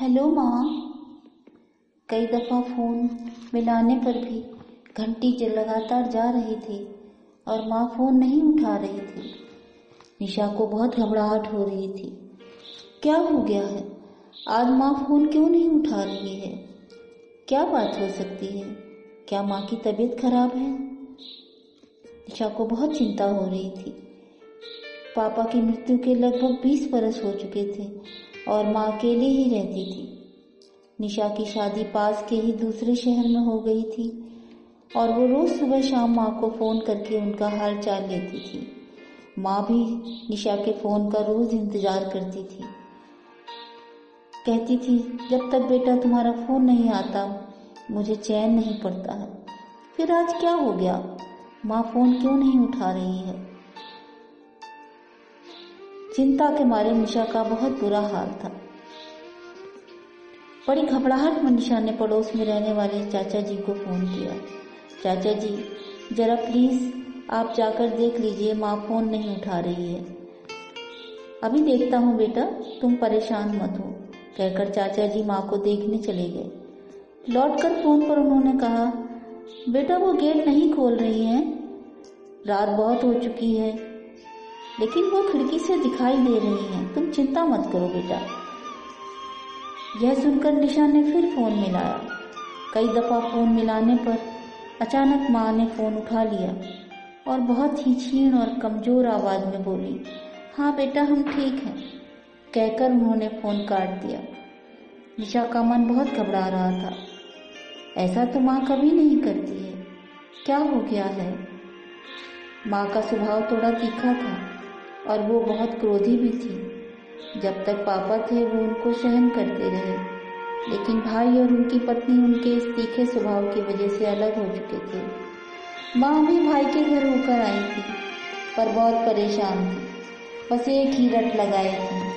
Hello माँ। कई दफ़ा फ़ोन मिलाने पर भी घंटी लगातार जा रही थी और माँ फ़ोन नहीं उठा रही थी। निशा को बहुत घबराहट हो रही थी। क्या हो गया है? आज माँ फ़ोन क्यों नहीं उठा रही है? क्या बात हो सकती है? क्या माँ की तबीयत खराब है? निशा को बहुत चिंता हो रही थी। पापा की मृत्यु के लगभग बीस बरस हो चुके थे। और माँ अकेले ही रहती थी। निशा की शादी पास के ही दूसरे शहर में हो गई थी और वो रोज सुबह शाम माँ को फ़ोन करके उनका हाल चाल लेती थी। माँ भी निशा के फ़ोन का रोज इंतज़ार करती थी। कहती थी, जब तक बेटा तुम्हारा फ़ोन नहीं आता, मुझे चैन नहीं पड़ता। है फिर आज क्या हो गया? माँ फ़ोन क्यों नहीं उठा रही है? चिंता के मारे निशा का बहुत बुरा हाल था। बड़ी घबराहट में निशा ने पड़ोस में रहने वाले चाचा जी को फ़ोन किया। चाचा जी, जरा प्लीज़, आप जाकर देख लीजिए, माँ फ़ोन नहीं उठा रही है। अभी देखता हूँ बेटा, तुम परेशान मत हो, कहकर चाचा जी माँ को देखने चले गए। लौटकर फ़ोन पर उन्होंने कहा, बेटा वो गेट नहीं खोल रही है? रात बहुत हो चुकी है लेकिन वो खिड़की से दिखाई दे रही हैं। तुम चिंता मत करो बेटा। यह सुनकर निशा ने फिर फ़ोन मिलाया। कई दफ़ा फ़ोन मिलाने पर अचानक माँ ने फ़ोन उठा लिया और बहुत ही क्षीण और कमज़ोर आवाज़ में बोली हाँ बेटा, हम ठीक हैं, कहकर उन्होंने फ़ोन काट दिया। निशा का मन बहुत घबरा रहा था। ऐसा तो माँ कभी नहीं करती है। क्या हो गया है? माँ का स्वभाव थोड़ा तीखा था। और वो बहुत क्रोधी भी थी। जब तक पापा थे, वो उनको सहन करते रहे। लेकिन भाई और उनकी पत्नी उनके इस तीखे स्वभाव की वजह से अलग हो चुके थे। माँ भी भाई के घर होकर आई थी, पर बहुत परेशान थी। बस एक ही रट लगाए थी।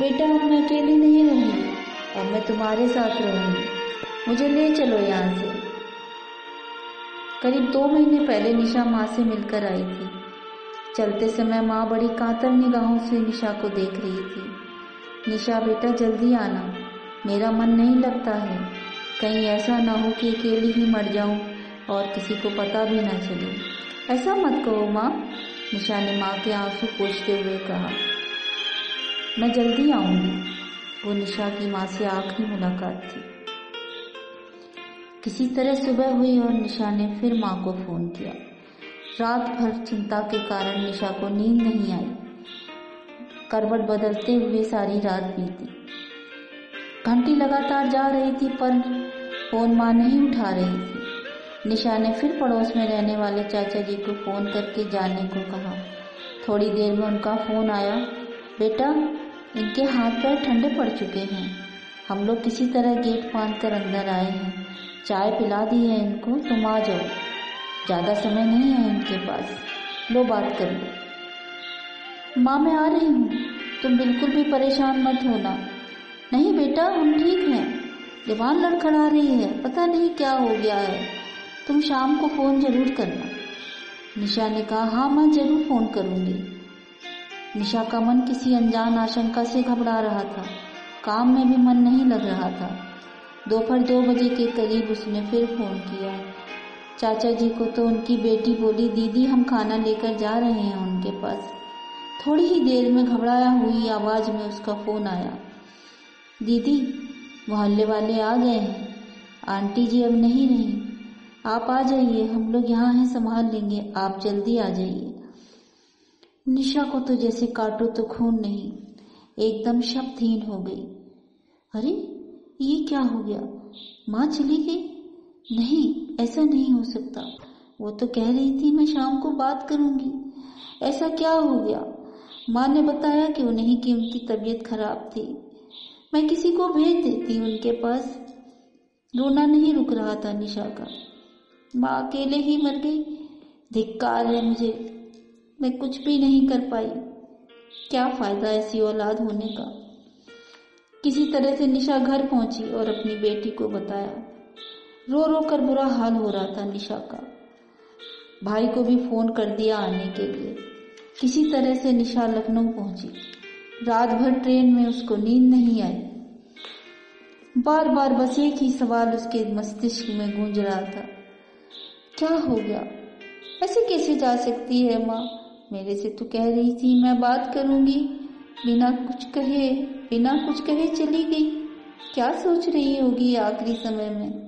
बेटा अब मैं अकेली नहीं रहूँगी और मैं तुम्हारे साथ रहूँगी। मुझे ले चलो यहाँ से। करीब दो महीने पहले निशा माँ से मिलकर आई थी। चलते समय माँ बड़ी कातर निगाहों से निशा को देख रही थी। निशा, बेटा, जल्दी आना। मेरा मन नहीं लगता है। कहीं ऐसा ना हो कि अकेली ही मर जाऊँ और किसी को पता भी ना चले। ऐसा मत कहो माँ, निशा ने माँ के आँसू पोछते हुए कहा। मैं जल्दी आऊँगी। वो निशा की माँ से आखिरी मुलाकात थी। किसी तरह सुबह हुई और निशा ने फिर माँ को फ़ोन किया। रात भर चिंता के कारण निशा को नींद नहीं आई। करवट बदलते हुए सारी रात बीती। घंटी लगातार जा रही थी, पर फ़ोन माँ नहीं उठा रही थी। निशा ने फिर पड़ोस में रहने वाले चाचा जी को फ़ोन करके जाने को कहा। थोड़ी देर में उनका फ़ोन आया। बेटा, इनके हाथ पैर ठंडे पड़ चुके हैं। हम लोग किसी तरह गेट फांद कर अंदर आए हैं। चाय पिला दी है इनको, तुम आ जाओ। ज़्यादा समय नहीं है इनके पास। लो बात कर। माँ, मैं आ रही हूँ। तुम बिल्कुल भी परेशान मत होना। नहीं बेटा, हम ठीक हैं। दीवान लड़खड़ा रही है। पता नहीं क्या हो गया है। तुम शाम को फ़ोन ज़रूर करना। निशा ने कहा हाँ मैं ज़रूर फ़ोन करूँगी। निशा का मन किसी अनजान आशंका से घबरा रहा था। काम में भी मन नहीं लग रहा था। दोपहर दो बजे के करीब उसने फिर फ़ोन किया। चाचा जी को तो उनकी बेटी बोली, दीदी, हम खाना लेकर जा रहे हैं उनके पास। थोड़ी ही देर में घबराया हुई आवाज़ में उसका फ़ोन आया। दीदी, मोहल्ले वाले आ गए हैं। आंटी जी अब नहीं रही। आप आ जाइए, हम लोग यहाँ हैं, संभाल लेंगे। आप जल्दी आ जाइए। निशा को तो जैसे काटो तो खून नहीं, एकदम शब्दहीन हो गई। अरे, ये क्या हो गया? माँ चली गई? नहीं ऐसा नहीं हो सकता। वो तो कह रही थी, मैं शाम को बात करूँगी। ऐसा क्या हो गया? माँ ने बताया क्यों नहीं की उनकी तबीयत खराब थी। मैं किसी को भेज देती उनके पास। रोना नहीं रुक रहा था निशा का। माँ अकेले ही मर गई। धिक्कार है मुझे। मैं कुछ भी नहीं कर पाई। क्या फ़ायदा ऐसी औलाद होने का? किसी तरह से निशा घर पहुँची और अपनी बेटी को बताया। रो रो कर बुरा हाल हो रहा था निशा का। भाई को भी फ़ोन कर दिया आने के लिए। किसी तरह से निशा लखनऊ पहुँची। रात भर ट्रेन में उसको नींद नहीं आई। बार बार बस एक ही सवाल उसके मस्तिष्क में गूंज रहा था। क्या हो गया? ऐसे कैसे जा सकती है माँ? मेरे से तो कह रही थी, मैं बात करूँगी। बिना कुछ कहे, बिना कुछ कहे चली गई। क्या सोच रही होगी आखिरी समय में?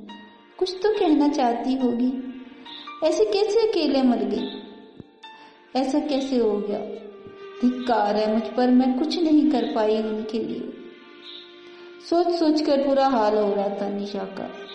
कुछ तो कहना चाहती होगी। ऐसे कैसे अकेले मर गई? ऐसा कैसे हो गया? धिक्कार है मुझ पर, मैं कुछ नहीं कर पाई उनके लिए। सोच सोच कर पूरा हाल हो रहा था निशा का।